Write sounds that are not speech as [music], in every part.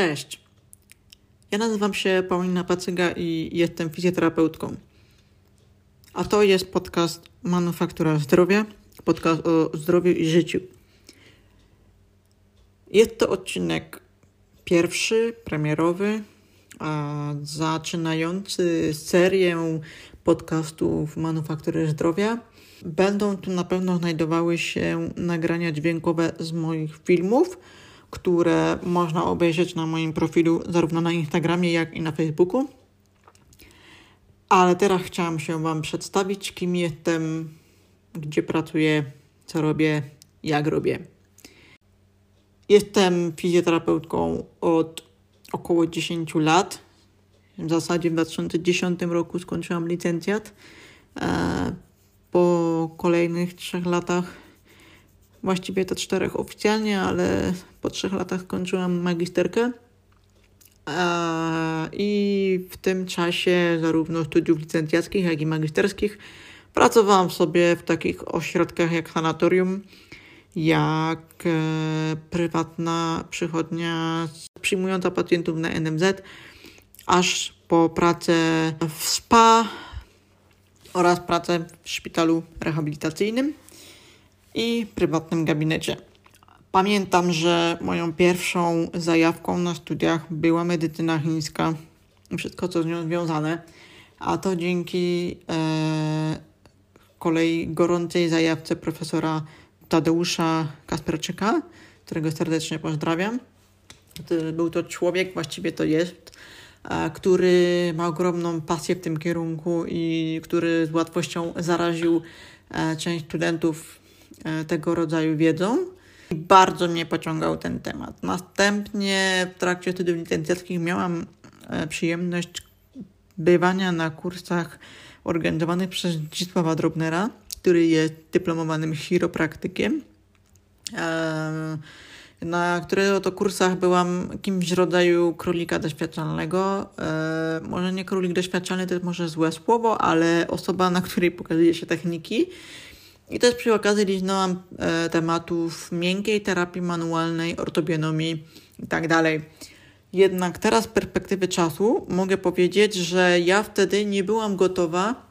Cześć. Ja nazywam się Paulina Pacyga i jestem fizjoterapeutką. A to jest podcast Manufaktura Zdrowia, podcast o zdrowiu i życiu. Jest to odcinek pierwszy, premierowy, zaczynający serię podcastów Manufaktury Zdrowia. Będą tu na pewno znajdowały się nagrania dźwiękowe z moich filmów, które można obejrzeć na moim profilu zarówno na Instagramie, jak i na Facebooku. Ale teraz chciałam się Wam przedstawić, kim jestem, gdzie pracuję, co robię, jak robię. Jestem fizjoterapeutką od około 10 lat. W zasadzie w 2010 roku skończyłam licencjat. E, po kolejnych trzech latach, właściwie to czterech oficjalnie, ale po trzech latach skończyłam magisterkę. I w tym czasie zarówno studiów licencjackich, jak i magisterskich pracowałam sobie w takich ośrodkach jak sanatorium, jak e, prywatna przychodnia przyjmująca pacjentów na NMZ, aż po pracę w SPA oraz pracę w szpitalu rehabilitacyjnym i prywatnym gabinecie. Pamiętam, że moją pierwszą zajawką na studiach była medycyna chińska i wszystko, co z nią związane, a to dzięki e, kolei gorącej zajawce profesora Tadeusza Kasperczyka, którego serdecznie pozdrawiam. Był to człowiek, właściwie to jest, który ma ogromną pasję w tym kierunku i który z łatwością zaraził e, część studentów e, tego rodzaju wiedzą. Bardzo mnie pociągał ten temat. Następnie w trakcie studiów licencjackich miałam e, przyjemność bywania na kursach organizowanych przez Zdzisława Drobnera, który jest dyplomowanym chiropraktykiem na którego to kursach byłam kimś w rodzaju królika doświadczalnego. E, może nie królik doświadczalny, to jest może złe słowo, ale osoba, na której pokazuje się techniki. I też przy okazji liznęłam e, tematów miękkiej terapii manualnej, ortobionomii itd. Tak Jednak teraz z perspektywy czaczu mogę powiedzieć, że ja wtedy nie byłam gotowa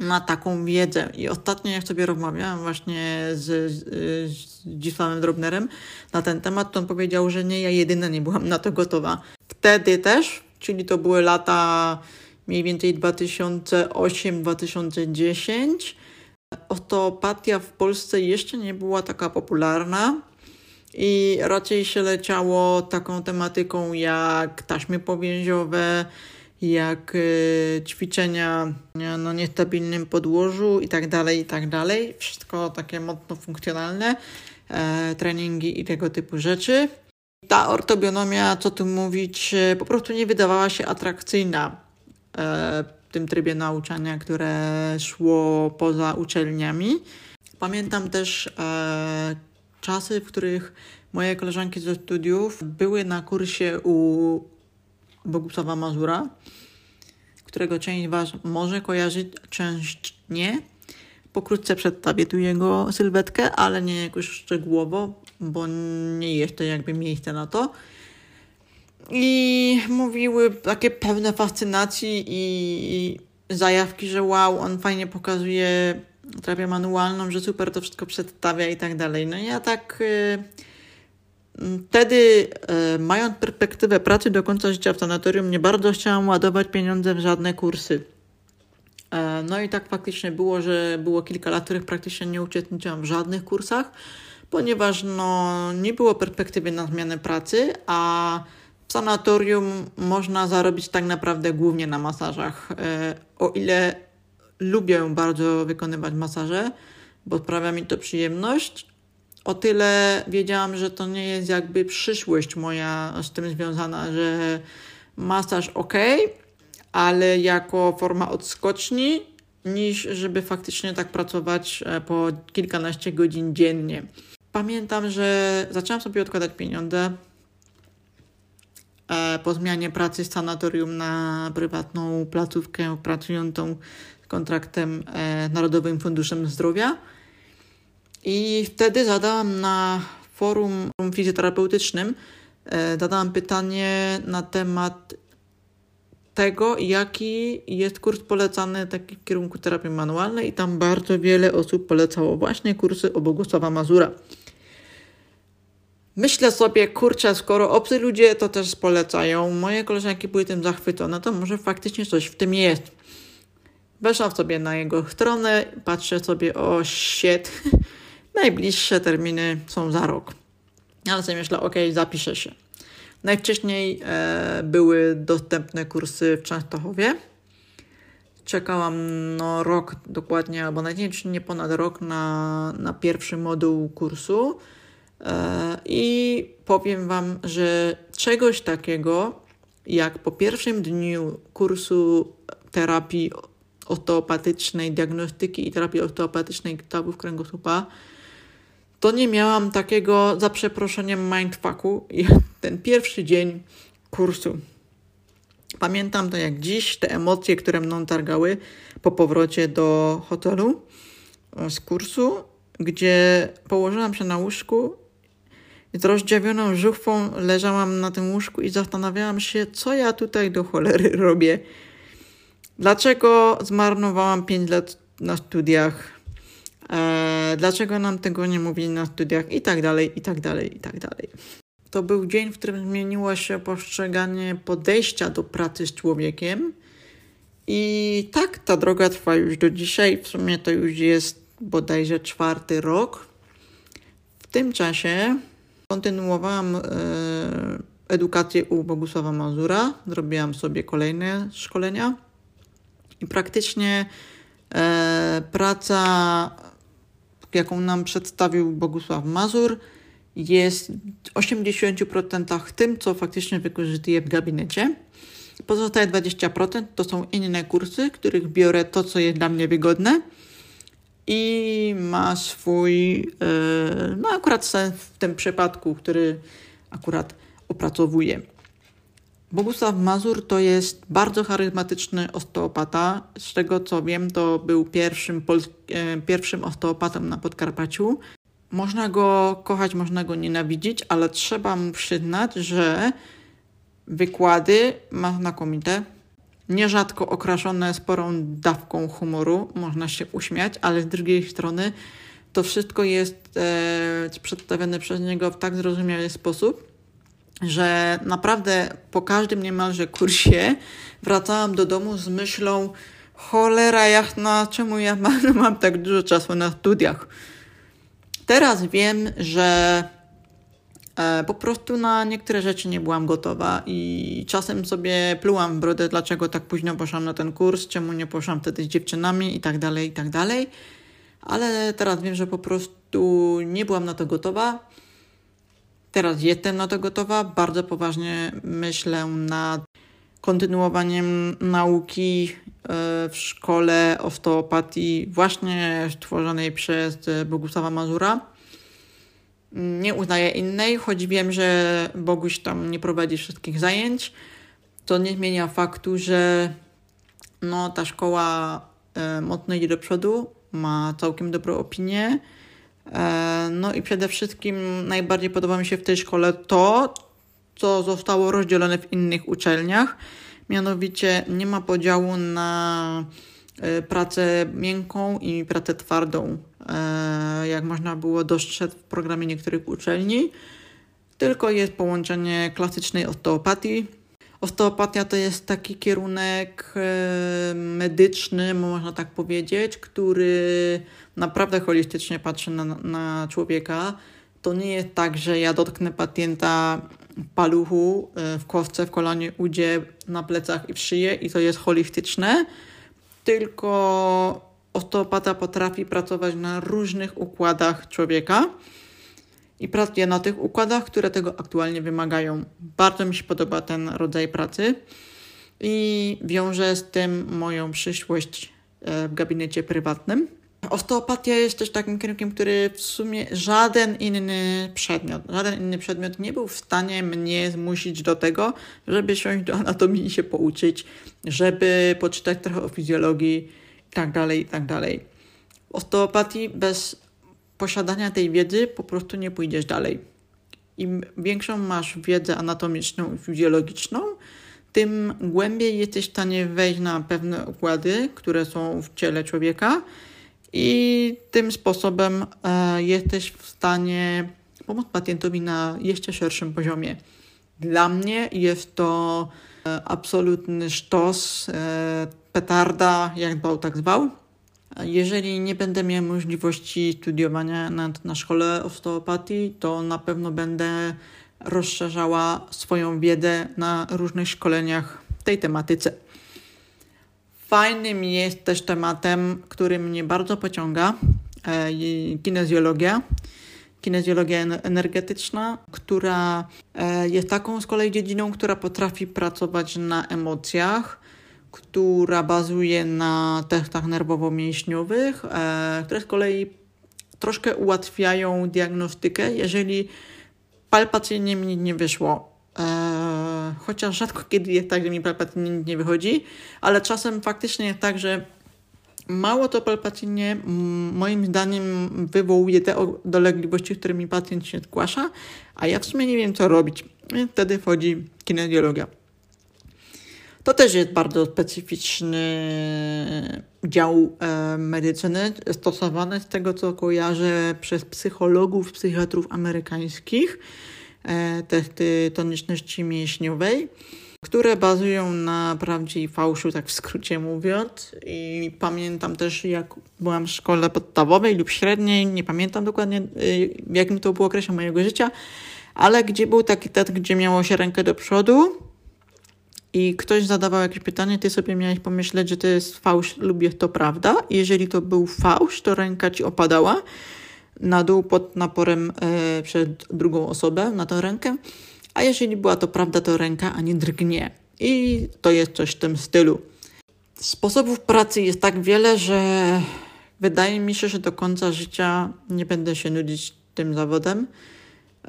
na taką wiedzę. I ostatnio jak sobie rozmawiałam właśnie z, z Dzisławem Drobnerem na ten temat, to on powiedział, że nie, ja jedyna nie byłam na to gotowa. Wtedy też, czyli to były lata mniej więcej 2008-2010, osteopatia w Polsce jeszcze nie była taka popularna i raczej się leciało taką tematyką jak taśmy powięziowe, jak y, ćwiczenia na niestabilnym podłożu i tak dalej, i tak. Wszystko takie mocno funkcjonalne, e, treningi i tego typu rzeczy. Ta ortobionomia, co tu mówić, po prostu nie wydawała się atrakcyjna e, tym trybie nauczania, które szło poza uczelniami. Pamiętam też czasy, w których moje koleżanki ze studiów były na kursie u Bogusława Mazura, którego część Was może kojarzyć, część nie. Pokrótce przedstawię tu jego sylwetkę, ale nie jakoś szczegółowo, bo nie jest to jakby miejsce na to. I mówiły takie pewne fascynacji i zajawki, że wow, on fajnie pokazuje terapię manualną, że super to wszystko przedstawia i tak dalej. No ja tak... Yy, Wtedy, e, mając perspektywę pracy do końca życia w sanatorium, nie bardzo chciałam ładować pieniądze w żadne kursy. E, no i tak faktycznie było, że było kilka lat, w których praktycznie nie uczestniczyłam w żadnych kursach, ponieważ no, nie było perspektywy na zmianę pracy, a w sanatorium można zarobić tak naprawdę głównie na masażach. E, o ile lubię bardzo wykonywać masaże, bo sprawia mi to przyjemność, o tyle wiedziałam, że to nie jest jakby przyszłość moja z tym związana, że masaż ok, ale jako forma odskoczni, niż żeby faktycznie tak pracować e, po kilkanaście godzin dziennie. Pamiętam, że zaczęłam sobie odkładać pieniądze po zmianie pracy z sanatorium na prywatną placówkę pracującą kontraktem e, Narodowym Funduszem Zdrowia i wtedy zadałam na forum fizjoterapeutycznym e, zadałam pytanie na temat tego, jaki jest kurs polecany taki w kierunku terapii manualnej i tam bardzo wiele osób polecało właśnie kursy o Bogusława Mazura. Myślę sobie, kurczę, skoro obcy ludzie to też polecają, moje koleżanki były tym zachwycone, to może faktycznie coś w tym jest. Weszłam sobie na jego stronę, patrzę sobie, o shit, [laughs] najbliższe terminy są za rok. Ale sobie myślę, ok, zapiszę się. Najwcześniej e, były dostępne kursy w Częstochowie. Czekałam no, rok dokładnie, albo najmniej nie ponad rok na, na pierwszy moduł kursu. E, I powiem Wam, że czegoś takiego, jak po pierwszym dniu kursu terapii osteopatycznej, diagnostyki i terapii osteopatycznej stawów kręgosłupa, to nie miałam takiego, za przeproszeniem, mindfucku ten pierwszy dzień kursu. Pamiętam to jak dziś, te emocje, które mną targały po powrocie do hotelu z kursu, gdzie położyłam się na łóżku z rozdziawioną żuchwą leżałam na tym łóżku i zastanawiałam się, co ja tutaj do cholery robię. Dlaczego zmarnowałam 5 lat na studiach? E, dlaczego nam tego nie mówili na studiach? I tak dalej, i tak dalej, i tak dalej. To był dzień, w którym zmieniło się postrzeganie podejścia do pracy z człowiekiem. I tak ta droga trwa już do dzisiaj. W sumie to już jest bodajże czwarty rok. W tym czasie kontynuowałam e, edukację u Bogusława Mazura. Zrobiłam sobie kolejne szkolenia. I praktycznie e, praca, jaką nam przedstawił Bogusław Mazur, jest w 80% tym, co faktycznie wykorzystuję w gabinecie. Pozostałe 20% to są inne kursy, których biorę to, co jest dla mnie wygodne i ma swój, e, no akurat w tym przypadku, który akurat opracowuję. Bogusław Mazur to jest bardzo charyzmatyczny osteopata. Z tego co wiem, to był pierwszym, e, pierwszym osteopatą na Podkarpaciu. Można go kochać, można go nienawidzić, ale trzeba mu przyznać, że wykłady ma znakomite. Nierzadko okraszone sporą dawką humoru, można się uśmiać, ale z drugiej strony to wszystko jest e, przedstawione przez niego w tak zrozumiały sposób, że naprawdę po każdym niemalże kursie wracałam do domu z myślą cholera jasna, czemu ja mam, [laughs] mam tak dużo czasu na studiach. Teraz wiem, że po prostu na niektóre rzeczy nie byłam gotowa i czasem sobie plułam w brodę, dlaczego tak późno poszłam na ten kurs, czemu nie poszłam wtedy z dziewczynami i tak dalej, i tak dalej. Ale teraz wiem, że po prostu nie byłam na to gotowa Teraz jestem na to gotowa. Bardzo poważnie myślę nad kontynuowaniem nauki e, w szkole osteopatii właśnie stworzonej przez Bogusława Mazura. Nie uznaję innej, choć wiem, że Boguś tam nie prowadzi wszystkich zajęć. To nie zmienia faktu, że no, ta szkoła e, mocno idzie do przodu, ma całkiem dobrą opinię E, no i przede wszystkim najbardziej podoba mi się w tej szkole to, co zostało rozdzielone w innych uczelniach. Mianowicie nie ma podziału na pracę miękką i pracę twardą, e, jak można było dostrzec w programie niektórych uczelni, tylko jest połączenie klasycznej osteopatii. Osteopatia to jest taki kierunek medyczny, można tak powiedzieć, który naprawdę holistycznie patrzy na, na człowieka. To nie jest tak, że ja dotknę pacjenta paluchu, e, w kostce, w kolanie, udzie, na plecach i w szyję i to jest holistyczne, tylko osteopata potrafi pracować na różnych układach człowieka i pracuje na tych układach, które tego aktualnie wymagają. Bardzo mi się podoba ten rodzaj pracy i wiąże z tym moją przyszłość e, w gabinecie prywatnym. Osteopatia jest też takim kierunkiem, który w sumie żaden inny przedmiot, żaden inny przedmiot nie był w stanie mnie zmusić do tego, żeby siąść do anatomii i się pouczyć, żeby poczytać trochę o fizjologii itd., tak itd. Tak w osteopatii bez posiadania tej wiedzy po prostu nie pójdziesz dalej. im większą masz wiedzę anatomiczną i fizjologiczną, tym głębiej jesteś w stanie wejść na pewne układy, które są w ciele człowieka i tym sposobem e, jesteś w stanie pomóc pacjentowi na jeszcze szerszym poziomie. Dla mnie jest to e, absolutny sztos, e, petarda, jak zwał, tak zwał. Jeżeli nie będę miał możliwości studiowania na, na szkole osteopatii, to na pewno będę rozszerzała swoją wiedzę na różnych szkoleniach w tej tematyce. Fajnym jest też tematem, który mnie bardzo pociąga, e, kinezjologia. Kinezjologia energetyczna, która e, jest taką z kolei dziedziną, która potrafi pracować na emocjach, która bazuje na testach nerwowo-mięśniowych, e, które z kolei troszkę ułatwiają diagnostykę, jeżeli palpacyjnie mi nie wyszło. Eee, chociaż rzadko kiedy jest tak, że mi palpacyjnie nie wychodzi, ale czasem faktycznie jest tak, że mało to palpacyjnie moim zdaniem wywołuje te dolegliwości, którymi pacjent się zgłasza, a ja w sumie nie wiem co robić. I wtedy wchodzi kinezjologia. To też jest bardzo specyficzny dział e, medycyny, stosowany z tego co kojarzę przez psychologów, psychiatrów amerykańskich, e, testy toniczności mięśniowej, które bazują na prawdzie i fałszu, tak w skrócie mówiąc. I pamiętam też, jak byłam w szkole podstawowej lub średniej, nie pamiętam dokładnie, y, jakim to było okresie mojego życia, ale gdzie był taki test, gdzie miało się rękę do przodu, i ktoś zadawał jakieś pytanie, ty sobie miałeś pomyśleć, że to jest fałsz lub jest to prawda. I jeżeli to był fałsz, to ręka ci opadała na dół pod naporem e, przed drugą osobę, na tę rękę. A jeżeli była to prawda, to ręka ani drgnie. I to jest coś w tym stylu. Sposobów pracy jest tak wiele, że wydaje mi się, że do końca życia nie będę się nudzić tym zawodem.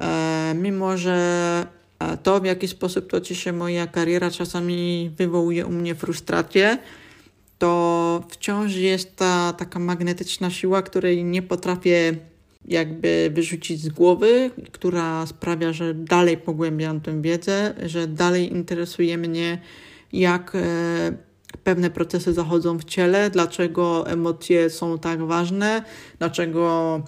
E, mimo, że a to, w jaki sposób toczy się moja kariera, czasami wywołuje u mnie frustrację, to wciąż jest ta taka magnetyczna siła, której nie potrafię jakby wyrzucić z głowy, która sprawia, że dalej pogłębiam tę wiedzę, że dalej interesuje mnie, jak e, pewne procesy zachodzą w ciele, dlaczego emocje są tak ważne, dlaczego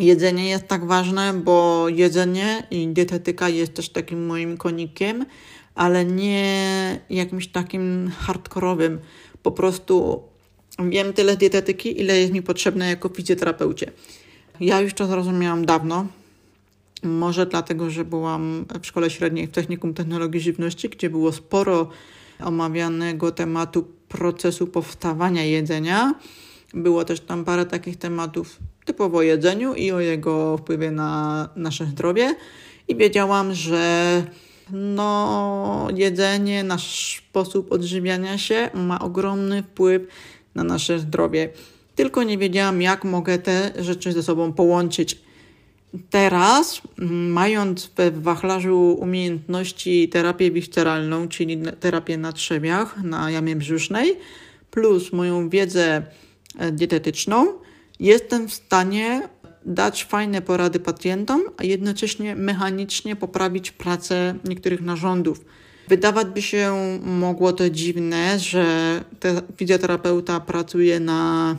jedzenie jest tak ważne, bo jedzenie i dietetyka jest też takim moim konikiem, ale nie jakimś takim hardkorowym. Po prostu wiem tyle dietetyki, ile jest mi potrzebne jako fizjoterapeucie. Ja już to zrozumiałam dawno. Może dlatego, że byłam w szkole średniej w Technikum Technologii Żywności, gdzie było sporo omawianego tematu procesu powstawania jedzenia. Było też tam parę takich tematów typowo o jedzeniu i o jego wpływie na nasze zdrowie. I wiedziałam, że no, jedzenie, nasz sposób odżywiania się ma ogromny wpływ na nasze zdrowie. Tylko nie wiedziałam, jak mogę te rzeczy ze sobą połączyć. Teraz, mając we wachlarzu umiejętności terapię visceralną, czyli terapię na trzewiach, na jamie brzusznej, plus moją wiedzę e, dietetyczną, jestem w stanie dać fajne porady pacjentom, a jednocześnie mechanicznie poprawić pracę niektórych narządów. Wydawać by się mogło to dziwne, że fizjoterapeuta pracuje na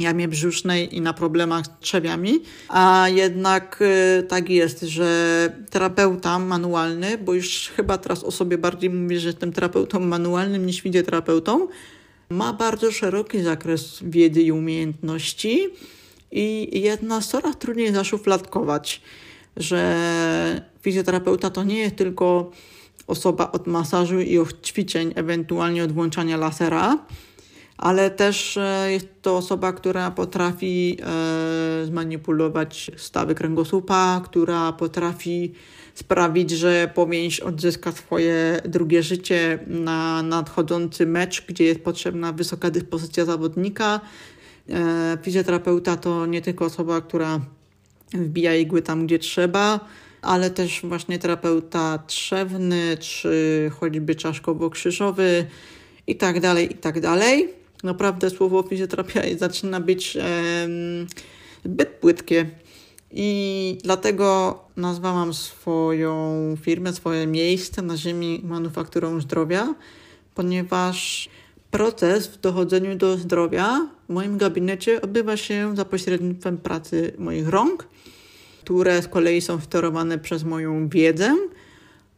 jamie brzusznej i na problemach z trzewiami, a jednak y, tak jest, że terapeuta manualny, bo już chyba teraz o sobie bardziej mówię, że jestem terapeutą manualnym niż fizjoterapeutą, ma bardzo szeroki zakres wiedzy i umiejętności i jedna coraz trudniej zaszufladkować, że fizjoterapeuta to nie jest tylko osoba od masażu i od ćwiczeń, ewentualnie od włączania lasera, ale też e, jest to osoba, która potrafi e, zmanipulować stawy kręgosłupa, która potrafi sprawić, że powięź odzyska swoje drugie życie na nadchodzący mecz, gdzie jest potrzebna wysoka dyspozycja zawodnika. E, fizjoterapeuta to nie tylko osoba, która wbija igły tam, gdzie trzeba, ale też właśnie terapeuta trzewny, czy choćby czaszkowo-krzyżowy i tak dalej, i tak dalej. Naprawdę słowo fizjoterapia zaczyna być zbyt płytkie I dlatego nazwałam swoją firmę, swoje miejsce na ziemi manufakturą zdrowia, ponieważ proces w dochodzeniu do zdrowia w moim gabinecie odbywa się za pośrednictwem pracy moich rąk, które z kolei są sterowane przez moją wiedzę,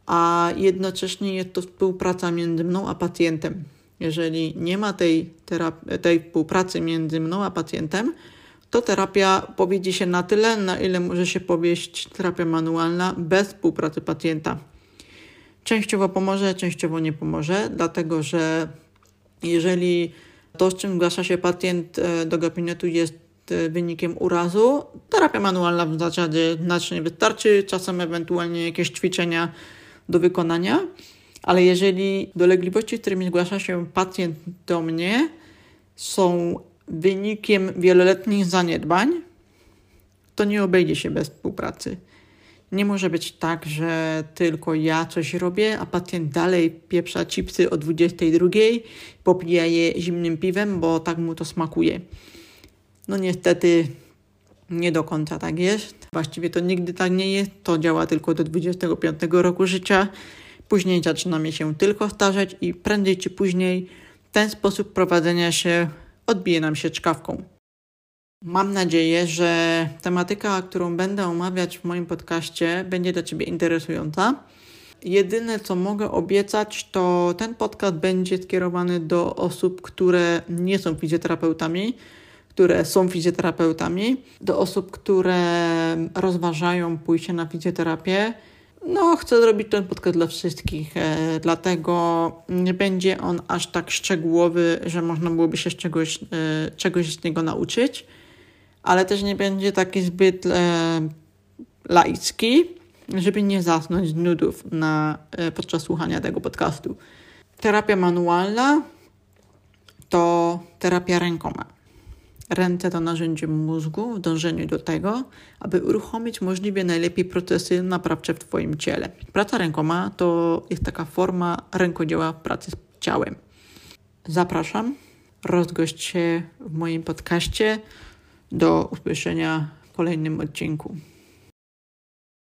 a jednocześnie jest to współpraca między mną a pacjentem. Jeżeli nie ma tej, tej współpracy między mną a pacjentem, to terapia powiedzie się na tyle, na ile może się powieść terapia manualna bez współpracy pacjenta. Częściowo pomoże, częściowo nie pomoże, dlatego że jeżeli to, z czym zgłasza się pacjent e, do gabinetu jest e, wynikiem urazu, terapia manualna w zasadzie znacznie wystarczy, czasem ewentualnie jakieś ćwiczenia do wykonania, ale jeżeli dolegliwości, którymi zgłasza się pacjent do mnie, są wynikiem wieloletnich zaniedbań, to nie obejdzie się bez współpracy. Nie może być tak, że tylko ja coś robię, a pacjent dalej pieprza chipsy o 22, popija je zimnym piwem, bo tak mu to smakuje. No niestety nie do końca tak jest. Właściwie to nigdy tak nie jest. To działa tylko do 25 roku życia. Później zaczynamy się tylko starzeć i prędzej czy później ten sposób prowadzenia się odbije nam się czkawką. Mam nadzieję, że tematyka, którą będę omawiać w moim podcaście, będzie dla Ciebie interesująca. Jedyne, co mogę obiecać, to ten podcast będzie skierowany do osób, które nie są fizjoterapeutami, które są fizjoterapeutami, do osób, które rozważają pójście na fizjoterapię. No, chcę zrobić ten podcast dla wszystkich, e, dlatego nie będzie on aż tak szczegółowy, że można byłoby się czegoś, e, czegoś z niego nauczyć ale też nie będzie taki zbyt e, laicki, żeby nie zasnąć z nudów na, e, podczas słuchania tego podcastu. Terapia manualna to terapia rękoma. Ręce to narzędzie mózgu w dążeniu do tego, aby uruchomić możliwie najlepiej procesy naprawcze w Twoim ciele. Praca rękoma to jest taka forma rękodzieła w pracy z ciałem. Zapraszam, rozgość się w moim podcaście. Do usłyszenia w kolejnym odcinku.